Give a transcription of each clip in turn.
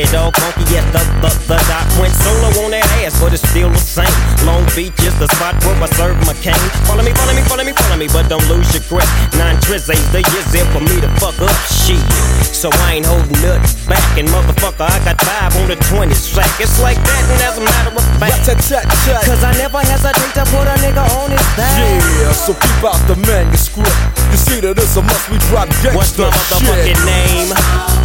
Doggy Dogg, funky at the, the, the dot. Went solo on that ass, but it's still the same. Long Beach is the spot where I serve my cane. Follow me, follow me, follow me, follow me, but don't lose your grip. Nine tris ain't the years there for me to fuck up shit. So I ain't holding nothing back. And motherfucker, I got five on the 20 sack. It's like that, and as a matter of fact. Cause I never hesitate to put a nigga on his back. Yeah, so keep out the manuscript. You see that it's a must we drop gangsta What's my motherfucking shit. name?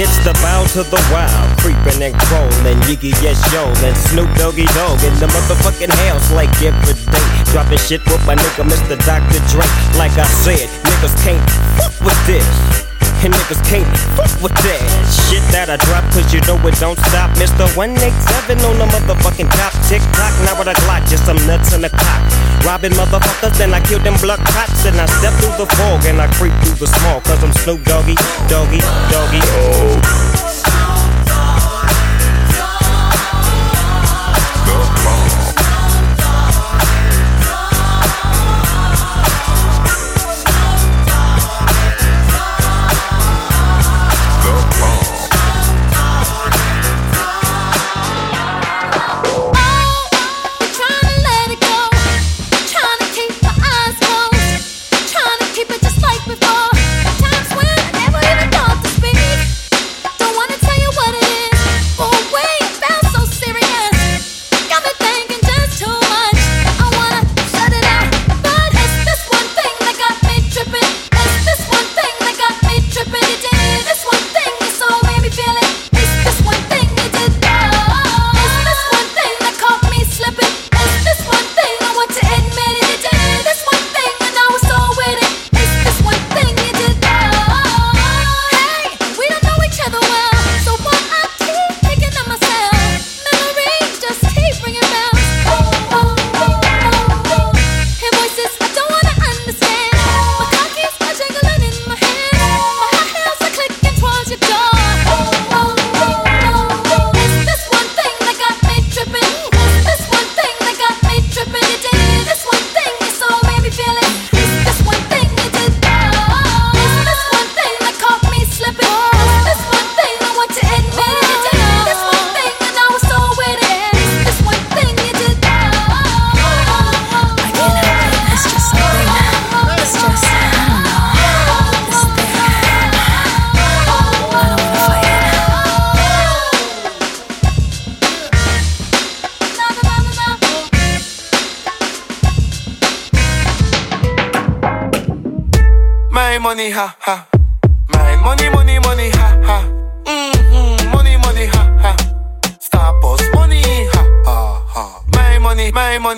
Yeah, the bow to the wild, creeping and crawling, Yiggy yes yo, and Snoop Doggy Dogg in the motherfucking house like every day. Dropping shit with my nigga Mr. Dr. Dre. Like I said, niggas can't fuck with this. And niggas can't fuck with that shit that I drop, cause you know it don't stop. Mr. 187 on the motherfucking top. Tick tock, now with a Glock, just some nuts in the cock. Robbing motherfuckers, then I kill them blood cops. And I step through the fog and I creep through the small, cause I'm Snoop Doggy, Doggy, Doggy. Tryna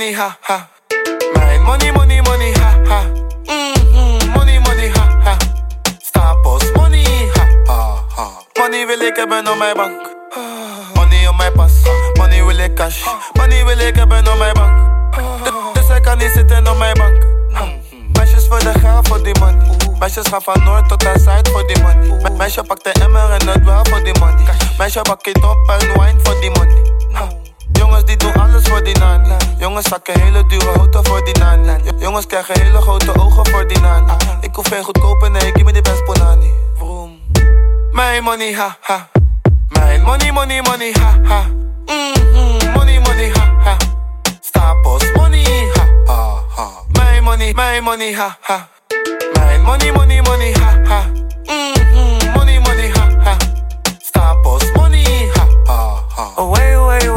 money, ha ha. My money, money, money, ha ha. Mm-hmm, money, money, ha ha. Stapels, money, ha ha ha. Money wil ik hebben op mijn bank. Money op mijn pas. Money wil ik cash. Money wil ik hebben op mijn bank. Dus ik kan niet zitten op mijn bank. Meisjes voor de geld voor die money. Meisjes gaan van noord tot aan zuid voor die money. Me- Meisje pakt de emmer en het wel voor die money. Meisje pak het op en wine voor die money. Jongens die doen alles voor die nani. Jongens zakken hele dure auto voor die nani. Jo- Jongens krijgen hele grote ogen voor die nani. Ik hoef geen goedkope, nee, ik me die best ponani. Vroom. Mijn money, ha ha. Mijn money, money, money, ha ha. Mm-hmm, money, money, ha ha. Stapels, money, ha ha ha. Mijn money, mijn money, ha ha. Mijn money, money, money, ha ha. Mm-hmm, money, money, ha ha. Stapels, money, ha ha ha. Oh, wait, wait,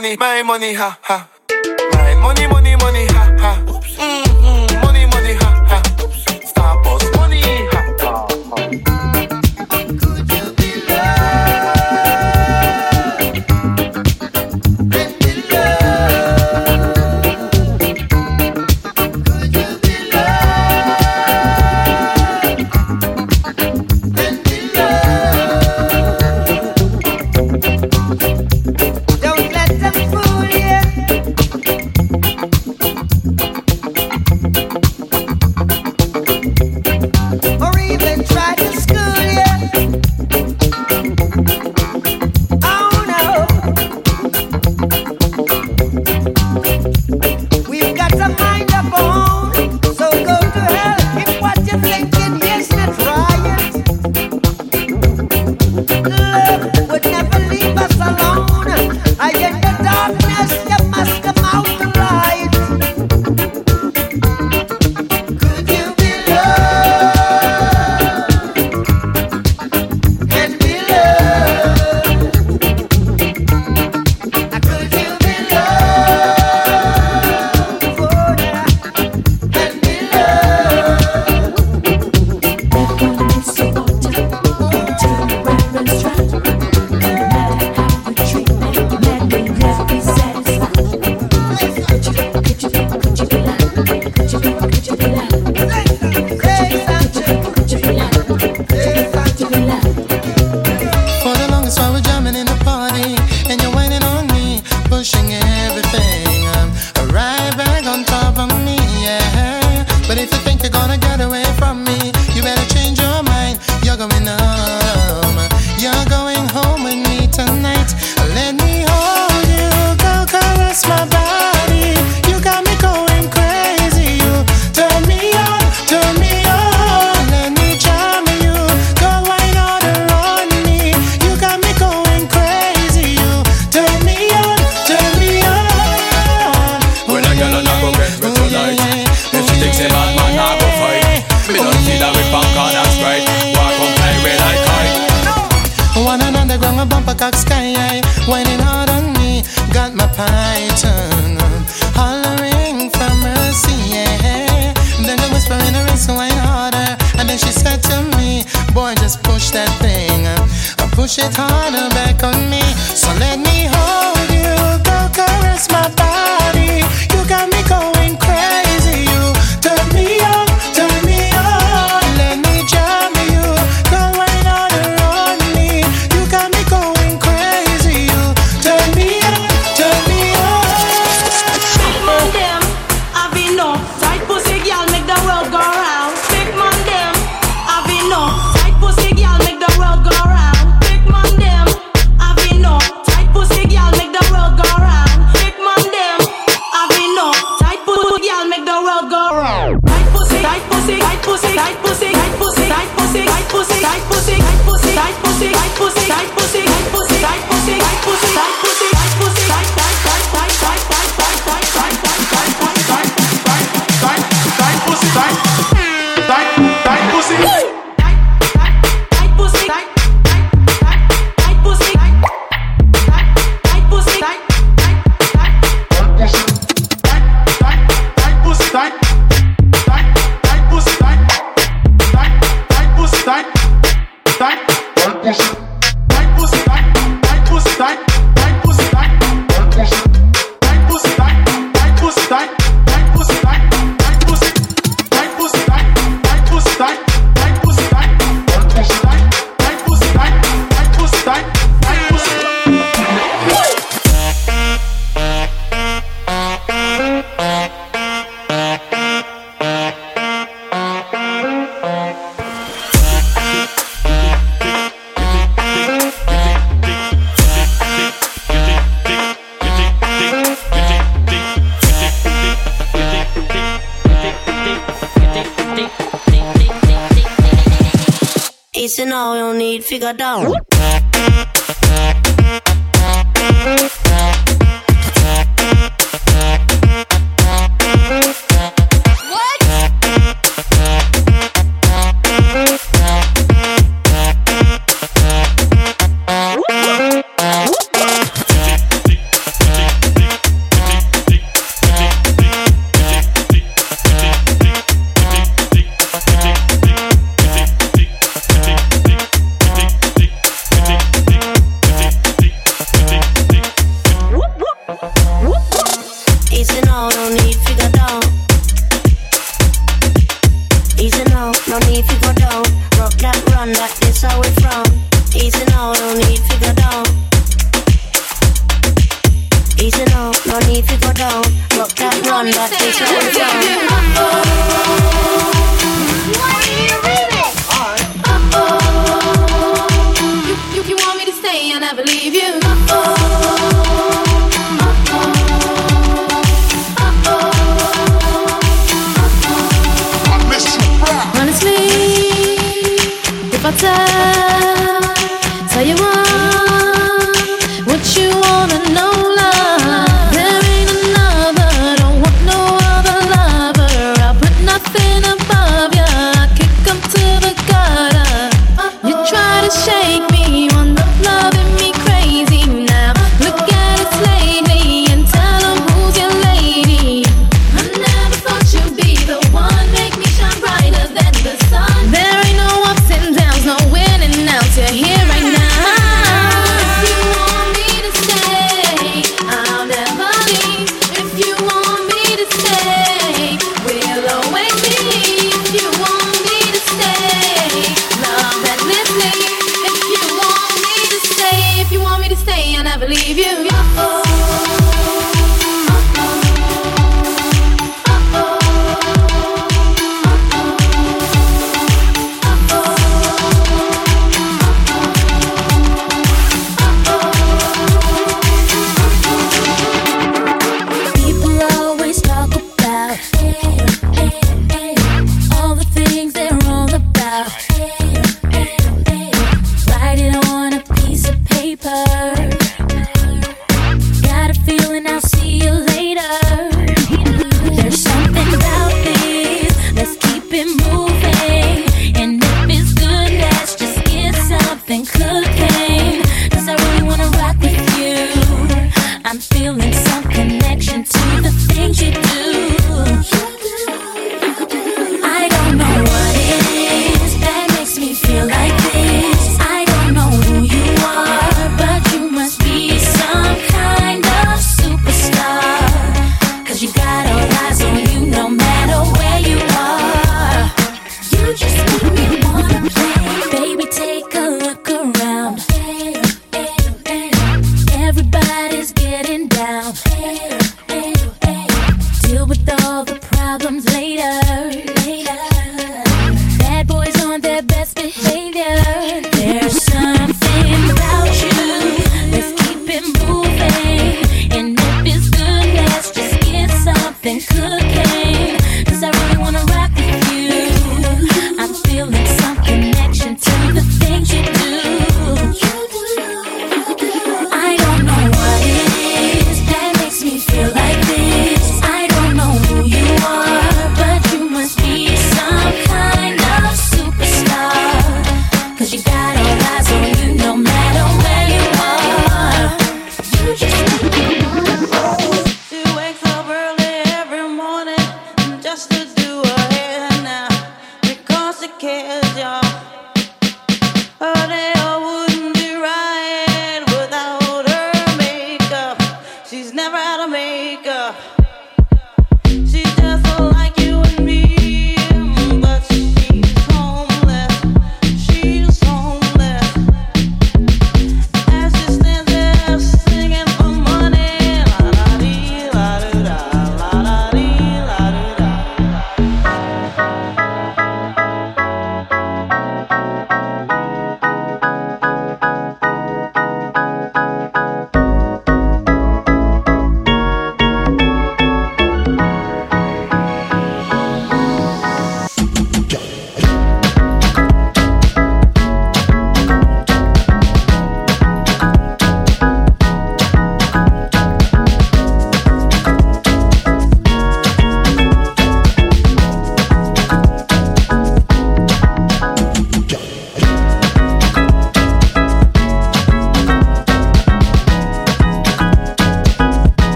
money, my money, ha ha. My money, money, money, ha ha. push turn harder back on me. So let me go down.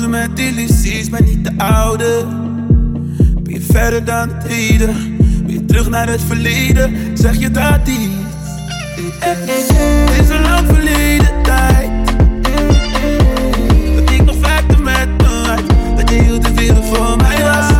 met die maar niet de oude. Ben je verder dan het heden? Ben je terug naar het verleden? Zeg je dat iets? Het is een lang verleden tijd. Dat ik nog vaak met me had. Dat je hield de veel voor mij was.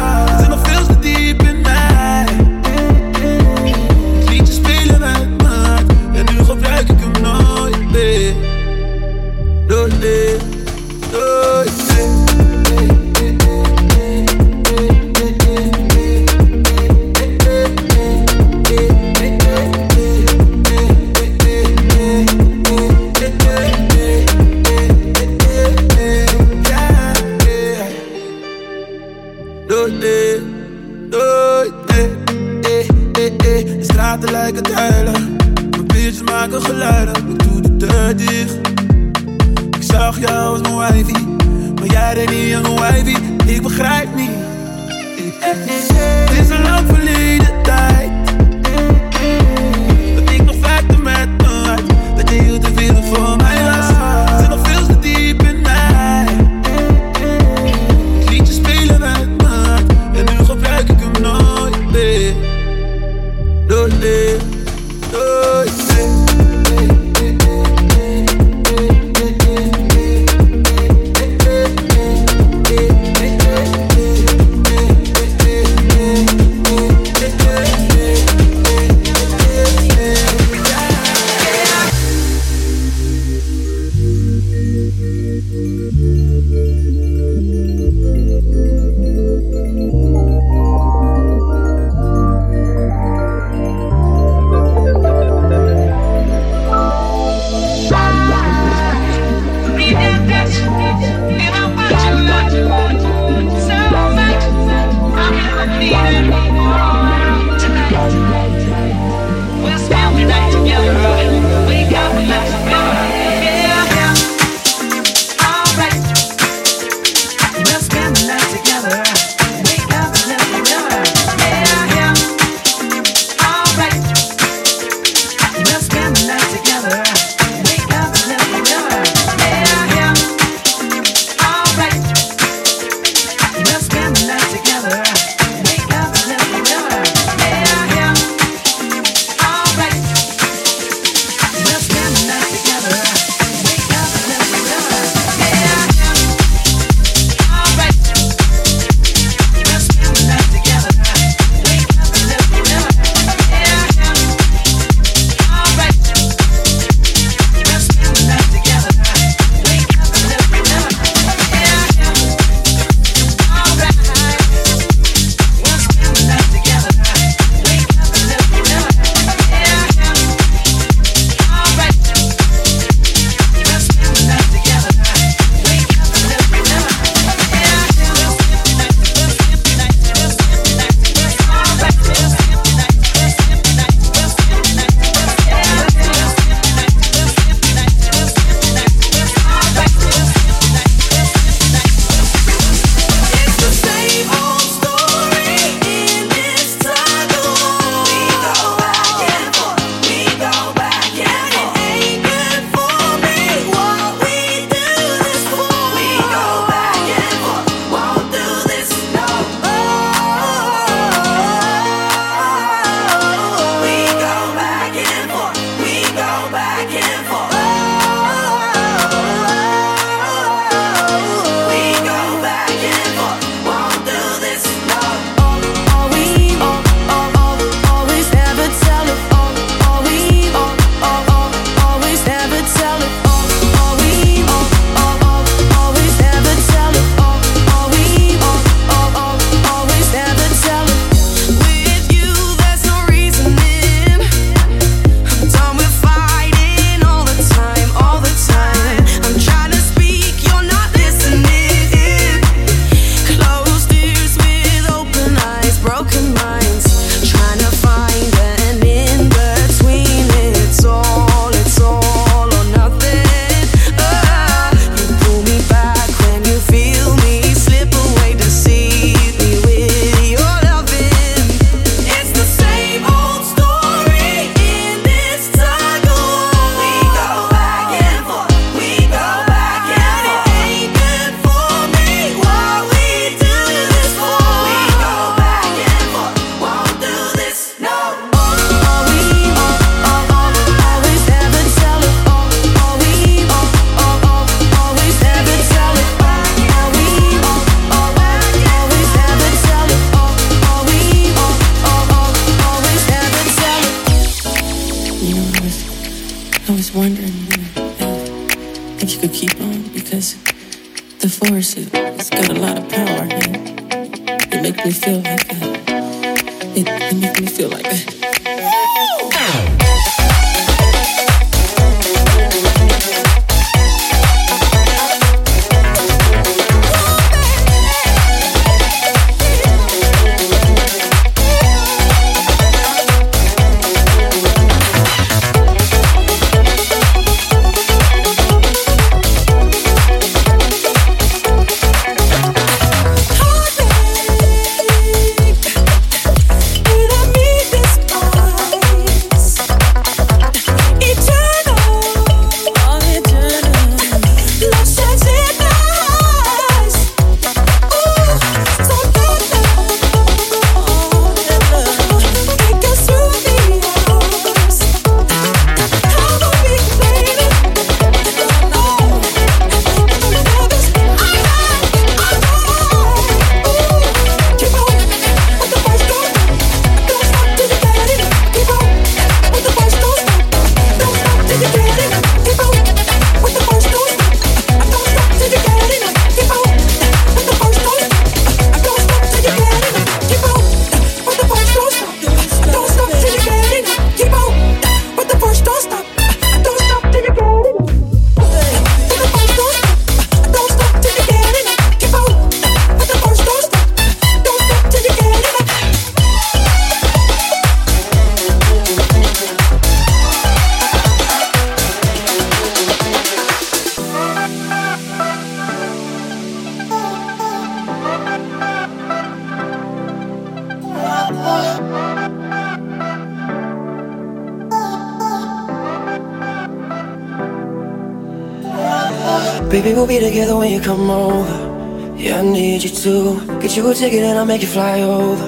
Get you a ticket and I'll make you fly over.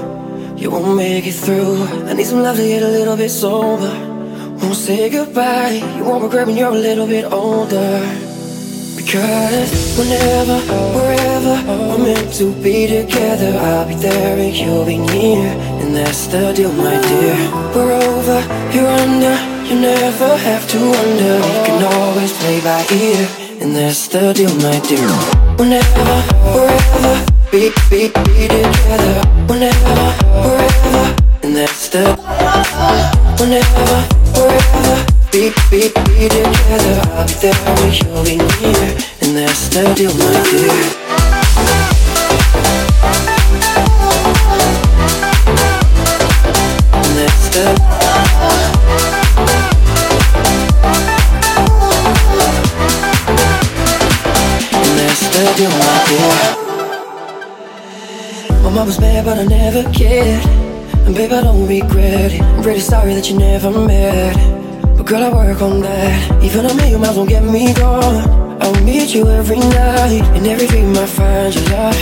You won't make it through. I need some love to get a little bit sober. Won't say goodbye. You won't regret when you're a little bit older. Because whenever, wherever we're meant to be together, I'll be there and you'll be near. And that's the deal, my dear. We're over, you're under. You never have to wonder. We can always play by ear. And that's the deal, my dear. Whenever, wherever, be, be, be together. Whenever, wherever, and that's the. Whenever, wherever, be, be, be together. I'll be there when you'll be near. And that's the deal, my dear. Was mad, but I never cared. And babe, I don't regret it. I'm pretty sorry that you never met. But girl, I work on that. Even a million miles won't get me gone. I'll meet you every night. And every dream I find your love.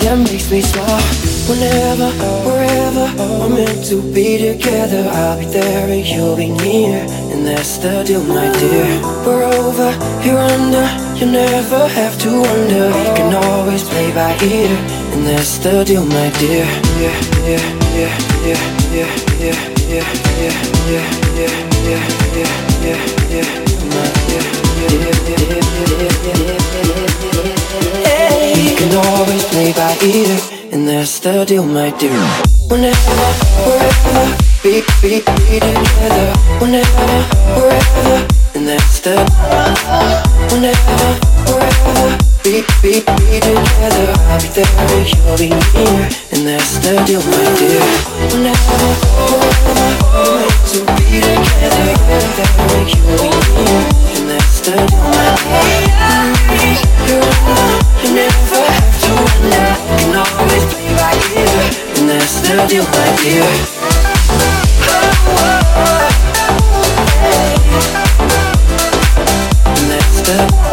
That makes me smile. Whenever, wherever we're meant to be together, I'll be there and you'll be near. And that's the deal, my dear. We're over, you're under. You never have to wonder. We can always play by ear. And that's the deal, my dear. Yeah, yeah, yeah, yeah, yeah, yeah, yeah, yeah, yeah, yeah, yeah, yeah, yeah, yeah, my dear. We can always play by ear, and that's the deal, my dear. Whenever, wherever, be, be, be together. Whenever, wherever, and that's the. Whenever, wherever, be, be, be together. I'll be there you'll be near, and that's the deal, my dear. We're meant to be together. I'll be there you'll be near, and that's the deal, my dear. You're you never. You can always play by ear, my dear. And that's the.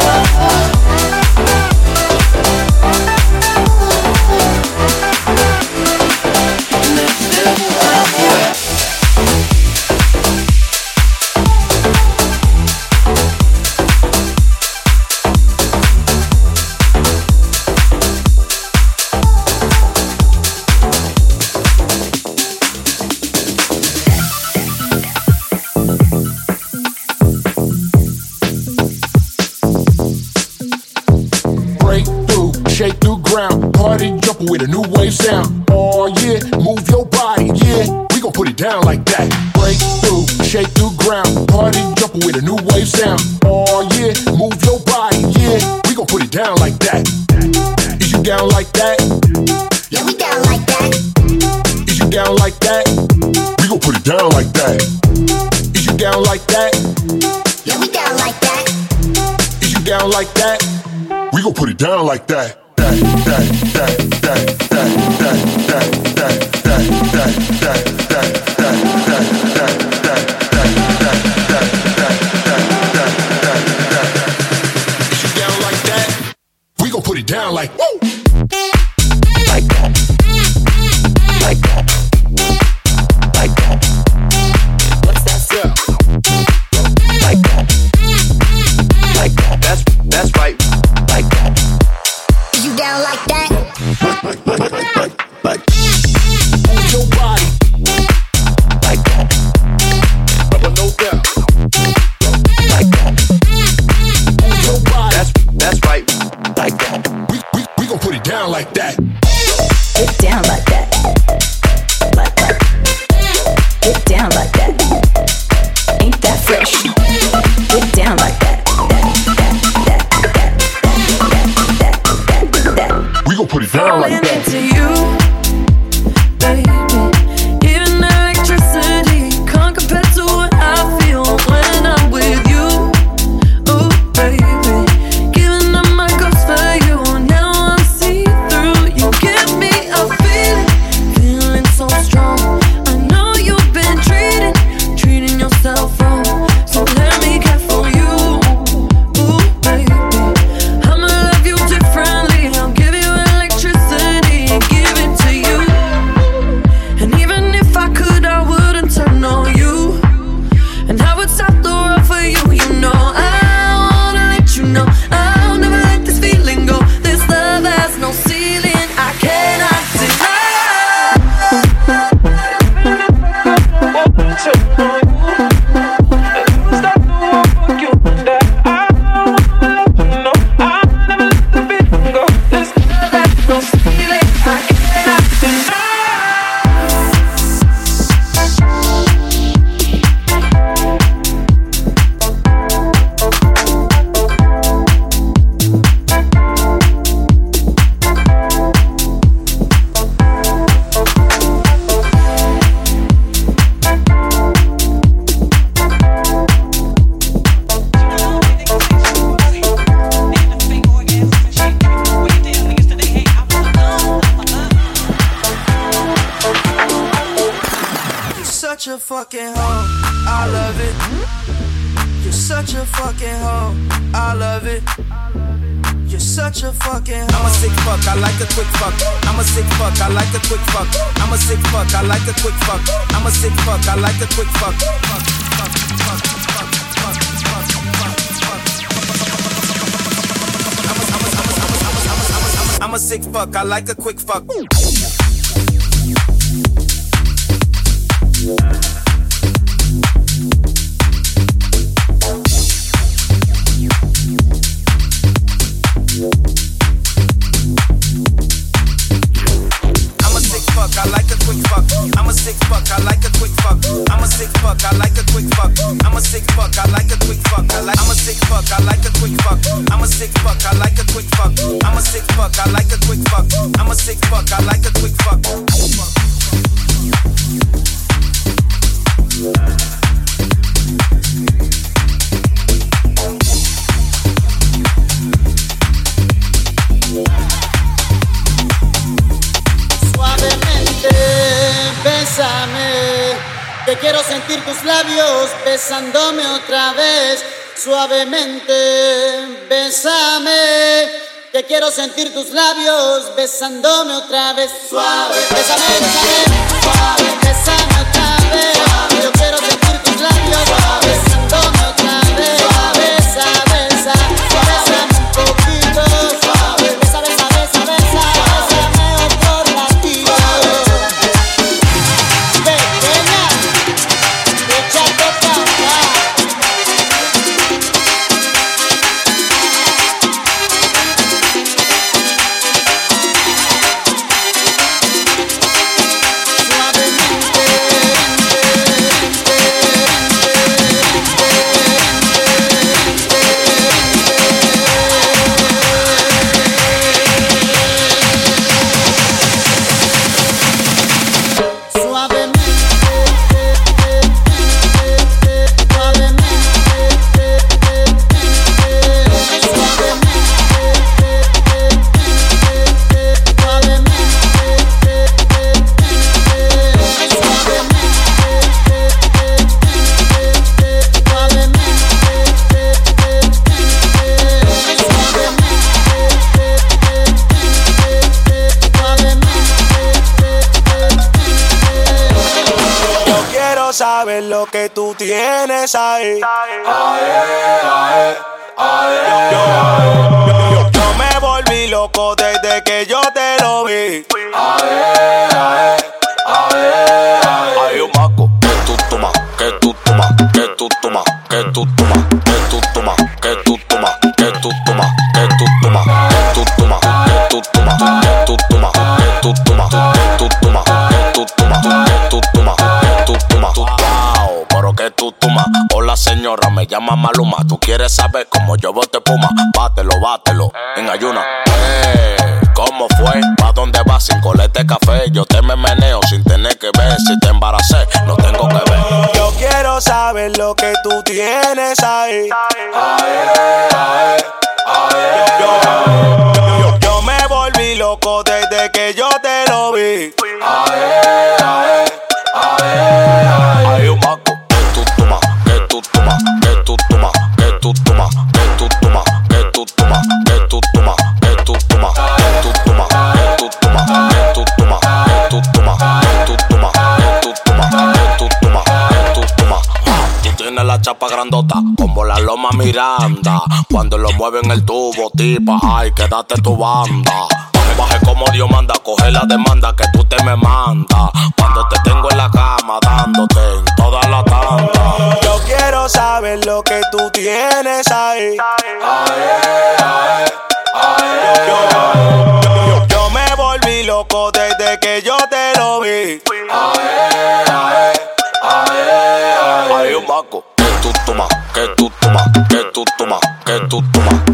fuck. suavemente, bésame, que quiero sentir tus labios besándome otra vez. Suave, bésame, suave. yo me volví loco quieres saber cómo yo bote puma, bátelo, bátelo. Eh. chapa grandota, como la loma Miranda. Cuando lo mueven el tubo, tipa, ay, quédate tu banda. Baje como Dios manda, coge la demanda que tú te me mandas. Cuando te tengo en la cama, dándote en toda la tanda. Yo quiero saber lo que tú tienes ahí. Ay, ay, ay, yo me volví loco desde que yo te lo vi. Hay un maco tomas, que tú tomas, que tú tomas, que.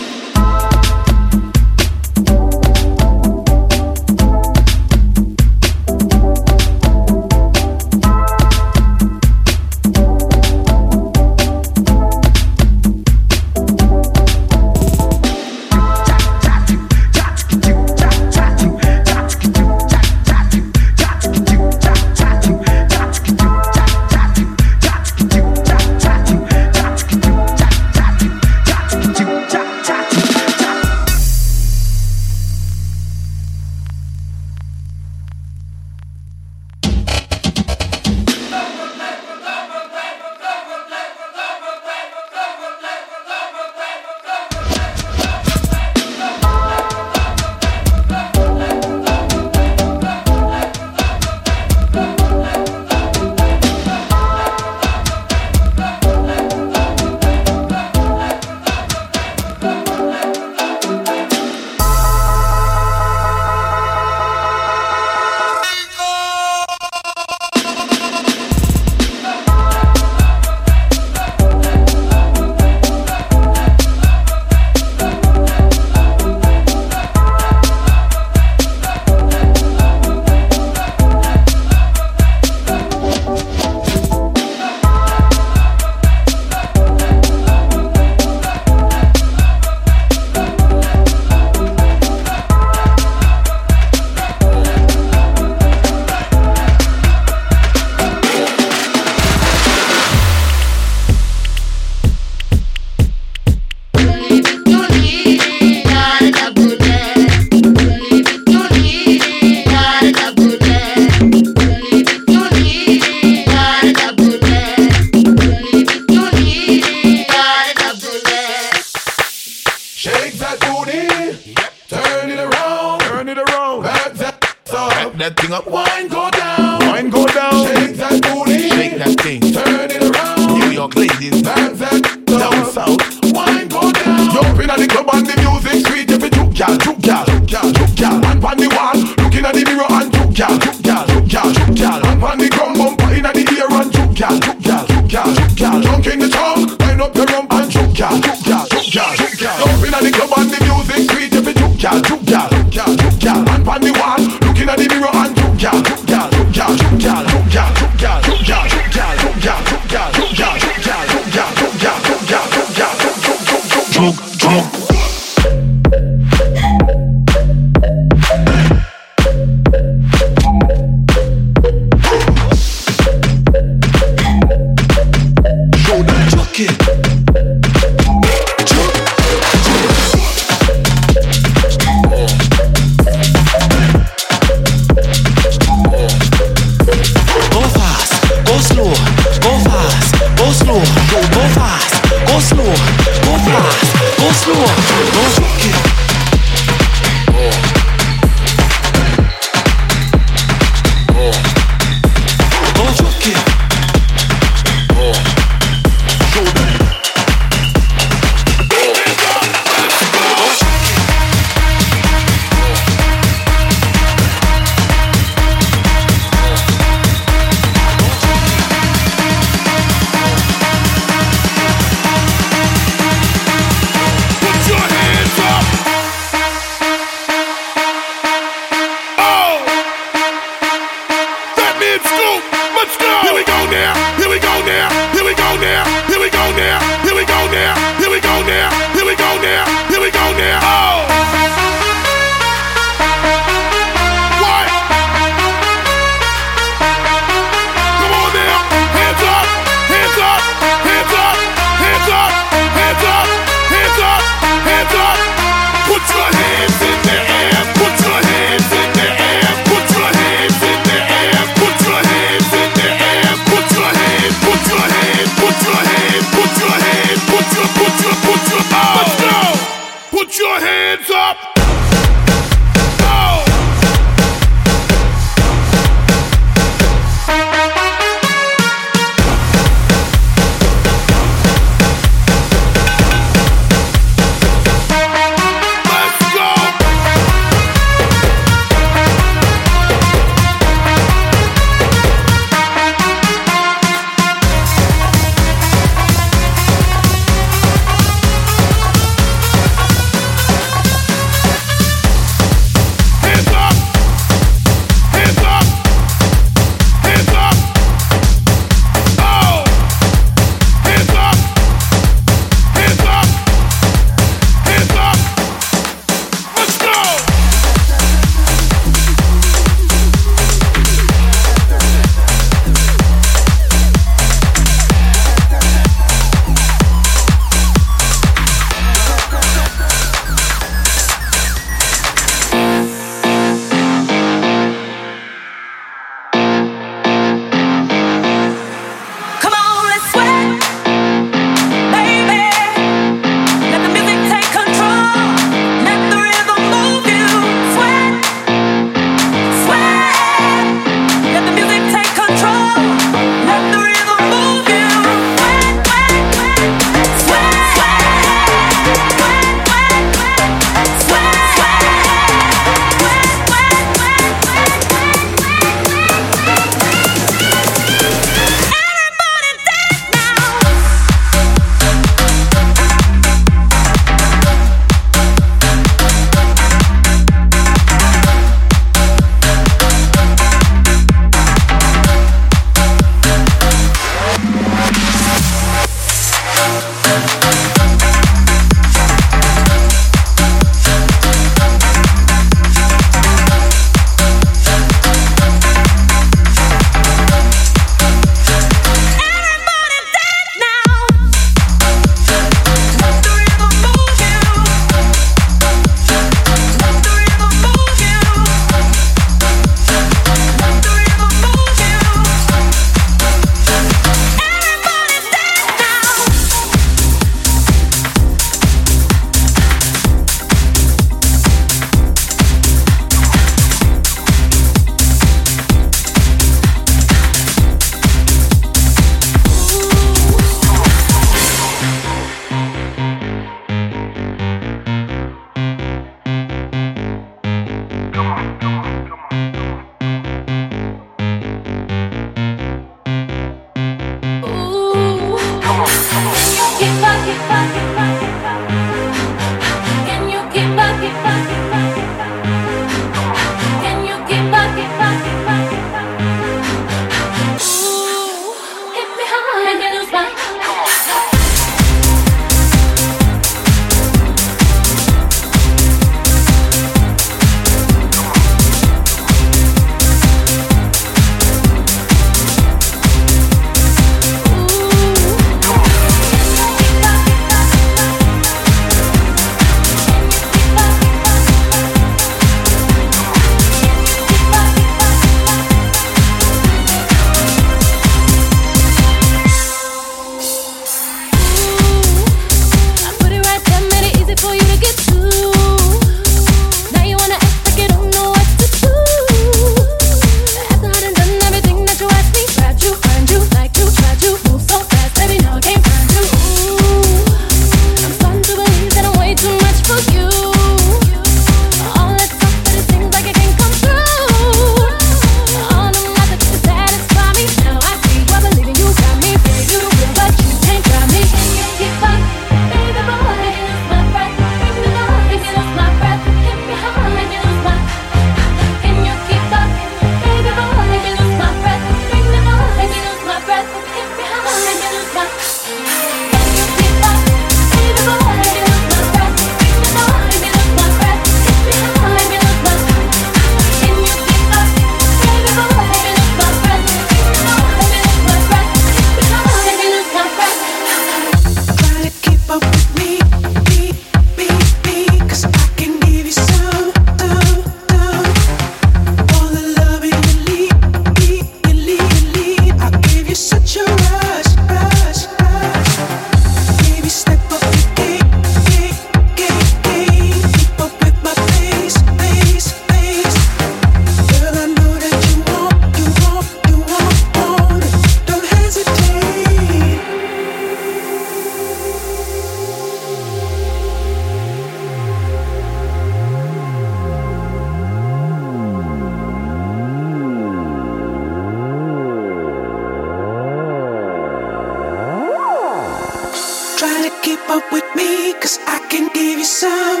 up with me, cause I can give you some.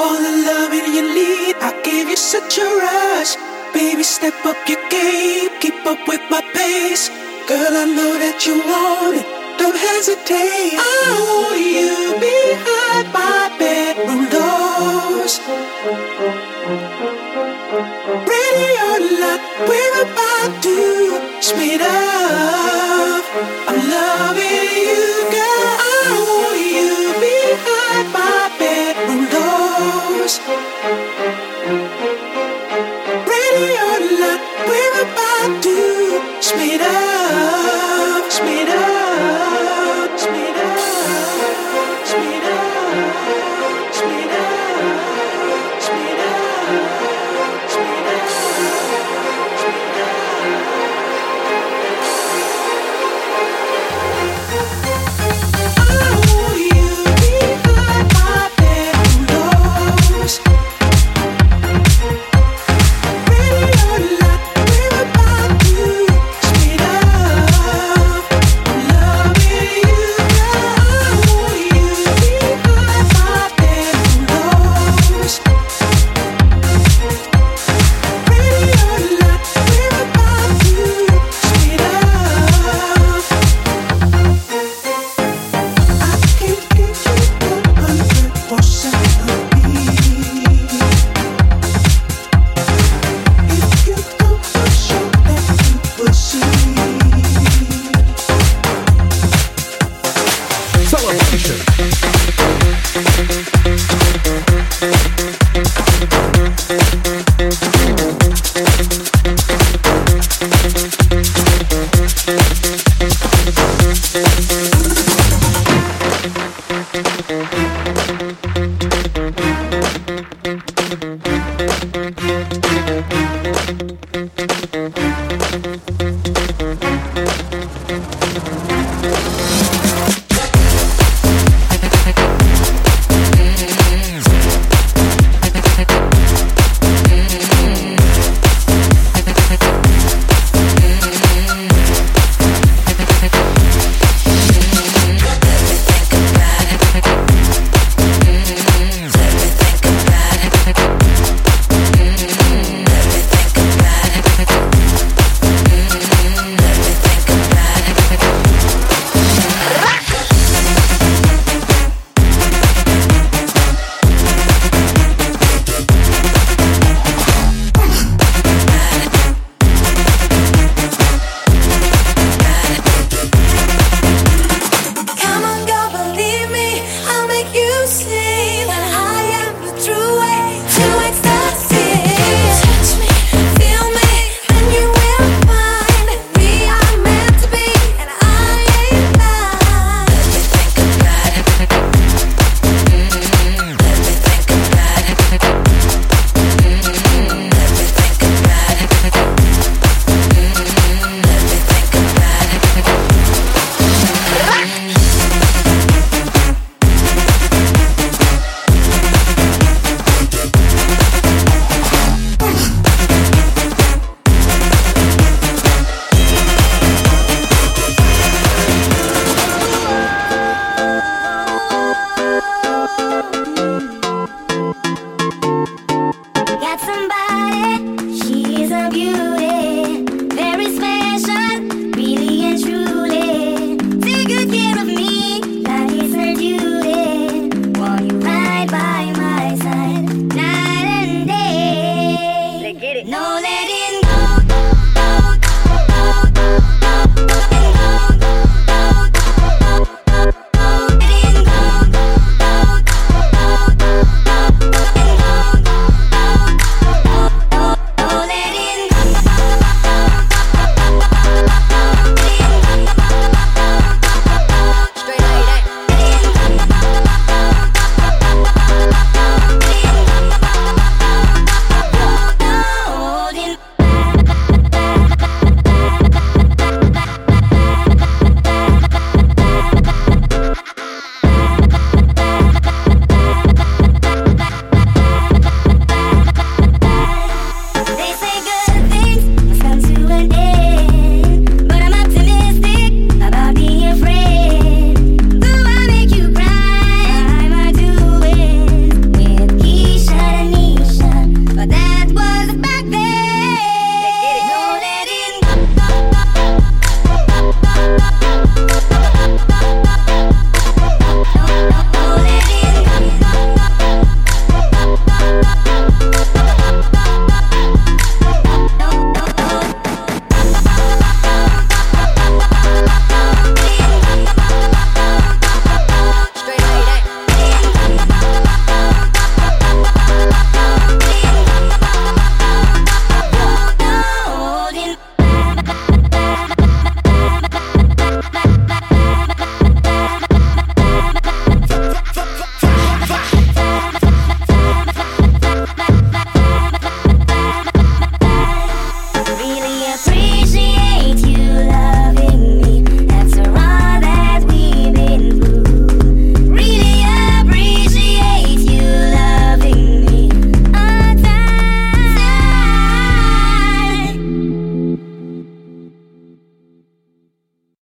All the loving you need, I give you such a rush. Baby, step up your game, keep up with my pace. Girl, I know that you want it, don't hesitate. I want you behind my bedroom doors. Ready or not, we're about to speed up. I'm loving you, girl. Radio love, we're about to speed up. sleep.